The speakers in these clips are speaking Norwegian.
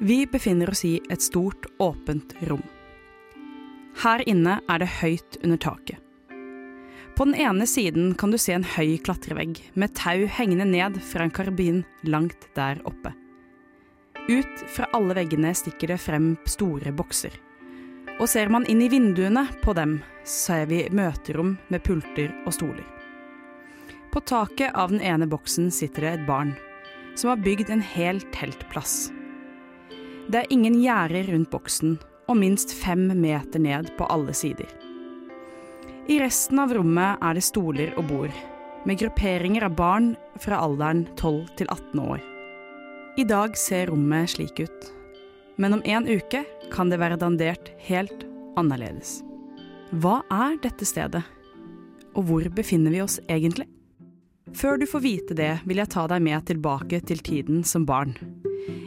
Vi befinner oss i et stort, åpent rom. Her inne er det høyt under taket. På den ene siden kan du se en høy klatrevegg med tau hengende ned fra en karabin langt der oppe. Ut fra alle veggene stikker det frem store bokser. Og ser man inn i vinduene på dem, ser vi møterom med pulter og stoler. På taket av den ene boksen sitter det et barn, som har bygd en hel teltplass. Det er ingen gjerder rundt boksen, og minst fem meter ned på alle sider. I resten av rommet er det stoler og bord, med grupperinger av barn fra alderen 12 til 18 år. I dag ser rommet slik ut, men om en uke kan det være dandert helt annerledes. Hva er dette stedet, og hvor befinner vi oss egentlig? Før du får vite det, vil jeg ta deg med tilbake til tiden som barn.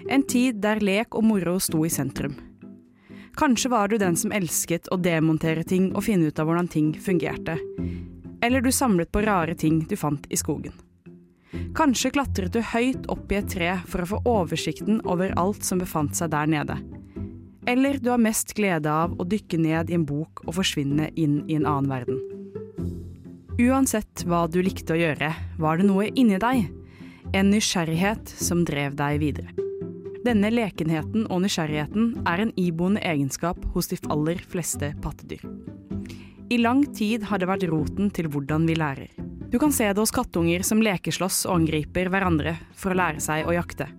En tid der lek og moro sto i sentrum. Kanskje var du den som elsket å demontere ting og finne ut av hvordan ting fungerte. Eller du samlet på rare ting du fant i skogen. Kanskje klatret du høyt opp i et tre for å få oversikten over alt som befant seg der nede. Eller du har mest glede av å dykke ned i en bok og forsvinne inn i en annen verden. Uansett hva du likte å gjøre, var det noe inni deg, en nysgjerrighet som drev deg videre. Denne lekenheten og nysgjerrigheten er en iboende egenskap hos de aller fleste pattedyr. I lang tid har det vært roten til hvordan vi lærer. Du kan se det hos kattunger som lekeslåss og angriper hverandre for å lære seg å jakte.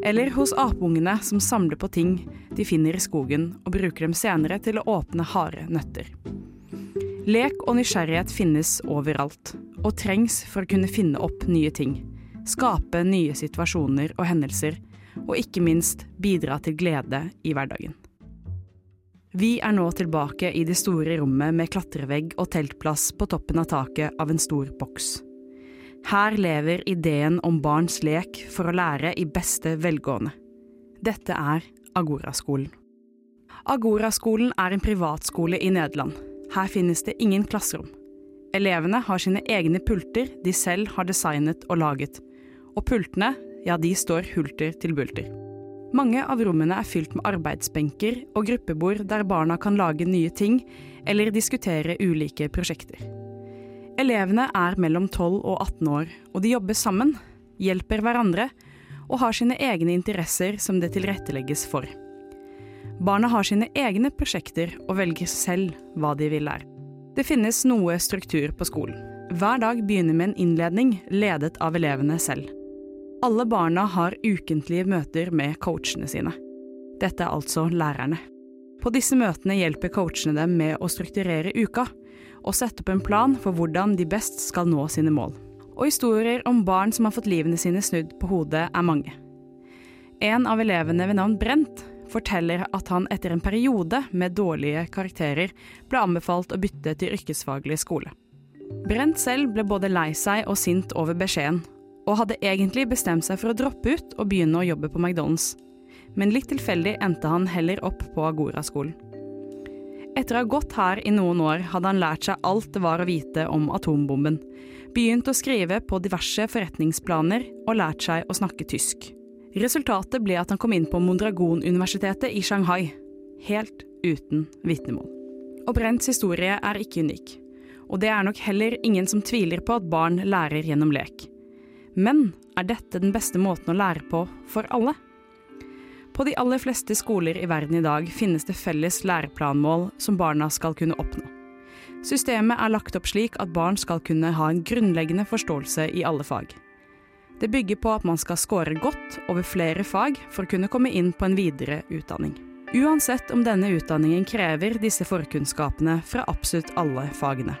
Eller hos apungene som samler på ting de finner i skogen og bruker dem senere til å åpne harde nøtter. Lek og nysgjerrighet finnes overalt, og trengs for å kunne finne opp nye ting. Skape nye situasjoner og hendelser og ikke minst bidra til glede i hverdagen. Vi er nå tilbake i det store rommet med klatrevegg og teltplass på toppen av taket av en stor boks. Her lever ideen om barns lek for å lære i beste velgående. Dette er Agoraskolen. Agoraskolen er en privatskole i Nederland. Her finnes det ingen klasserom. Elevene har sine egne pulter de selv har designet og laget, og pultene ja, de står hulter til bulter. Mange av rommene er fylt med arbeidsbenker og gruppebord der barna kan lage nye ting eller diskutere ulike prosjekter. Elevene er mellom 12 og 18 år, og de jobber sammen, hjelper hverandre og har sine egne interesser som det tilrettelegges for. Barna har sine egne prosjekter og velger selv hva de vil lære. Det finnes noe struktur på skolen. Hver dag begynner med en innledning ledet av elevene selv. Alle barna har ukentlige møter med coachene sine. Dette er altså lærerne. På disse møtene hjelper coachene dem med å strukturere uka, og sette opp en plan for hvordan de best skal nå sine mål. Og historier om barn som har fått livene sine snudd på hodet, er mange. En av elevene ved navn Brent forteller at han etter en periode med dårlige karakterer ble anbefalt å bytte til yrkesfaglig skole. Brent selv ble både lei seg og sint over beskjeden, og hadde egentlig bestemt seg for å droppe ut og begynne å jobbe på McDonald's. Men litt tilfeldig endte han heller opp på Agora-skolen. Etter å ha gått her i noen år hadde han lært seg alt det var å vite om atombomben, begynt å skrive på diverse forretningsplaner og lært seg å snakke tysk. Resultatet ble at han kom inn på Mondragon-universitetet i Shanghai, helt uten vitnemål. Og Brents historie er ikke unik, og det er nok heller ingen som tviler på at barn lærer gjennom lek. Men er dette den beste måten å lære på for alle? På de aller fleste skoler i verden i dag finnes det felles læreplanmål som barna skal kunne oppnå. Systemet er lagt opp slik at barn skal kunne ha en grunnleggende forståelse i alle fag. Det bygger på at man skal score godt over flere fag for å kunne komme inn på en videre utdanning. Uansett om denne utdanningen krever disse forkunnskapene fra absolutt alle fagene.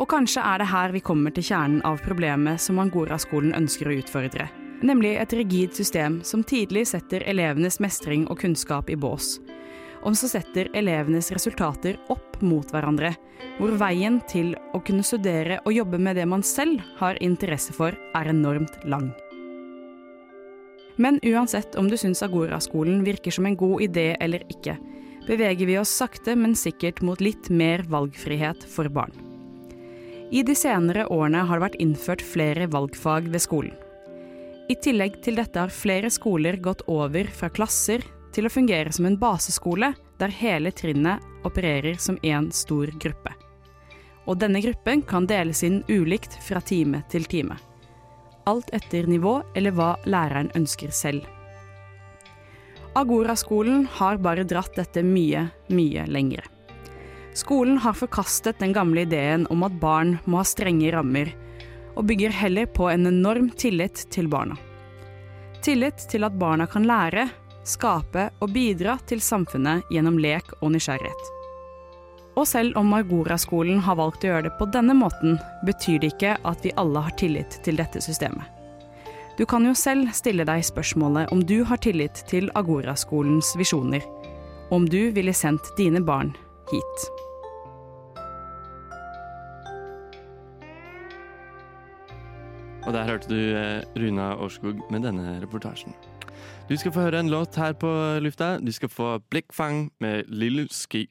Og kanskje er det her vi kommer til kjernen av problemet som Angora-skolen ønsker å utfordre. Nemlig et rigid system som tidlig setter elevenes mestring og kunnskap i bås. Og så setter elevenes resultater opp mot hverandre, hvor veien til å kunne studere og jobbe med det man selv har interesse for, er enormt lang. Men uansett om du syns Agora-skolen virker som en god idé eller ikke, beveger vi oss sakte, men sikkert mot litt mer valgfrihet for barn. I de senere årene har det vært innført flere valgfag ved skolen. I tillegg til dette har flere skoler gått over fra klasser til å fungere som en baseskole der hele trinnet opererer som én stor gruppe. Og denne gruppen kan deles inn ulikt fra time til time. Alt etter nivå eller hva læreren ønsker selv. Agora-skolen har bare dratt dette mye, mye lengre. Skolen har forkastet den gamle ideen om at barn må ha strenge rammer, og bygger heller på en enorm tillit til barna. Tillit til at barna kan lære, skape og bidra til samfunnet gjennom lek og nysgjerrighet. Og selv om Margora-skolen har valgt å gjøre det på denne måten, betyr det ikke at vi alle har tillit til dette systemet. Du kan jo selv stille deg spørsmålet om du har tillit til Agora-skolens visjoner, og om du ville sendt dine barn hit. Og der hørte du eh, Runa Årskog med denne reportasjen. Du skal få høre en låt her på lufta. Du skal få Blikkfang med Lille Ski.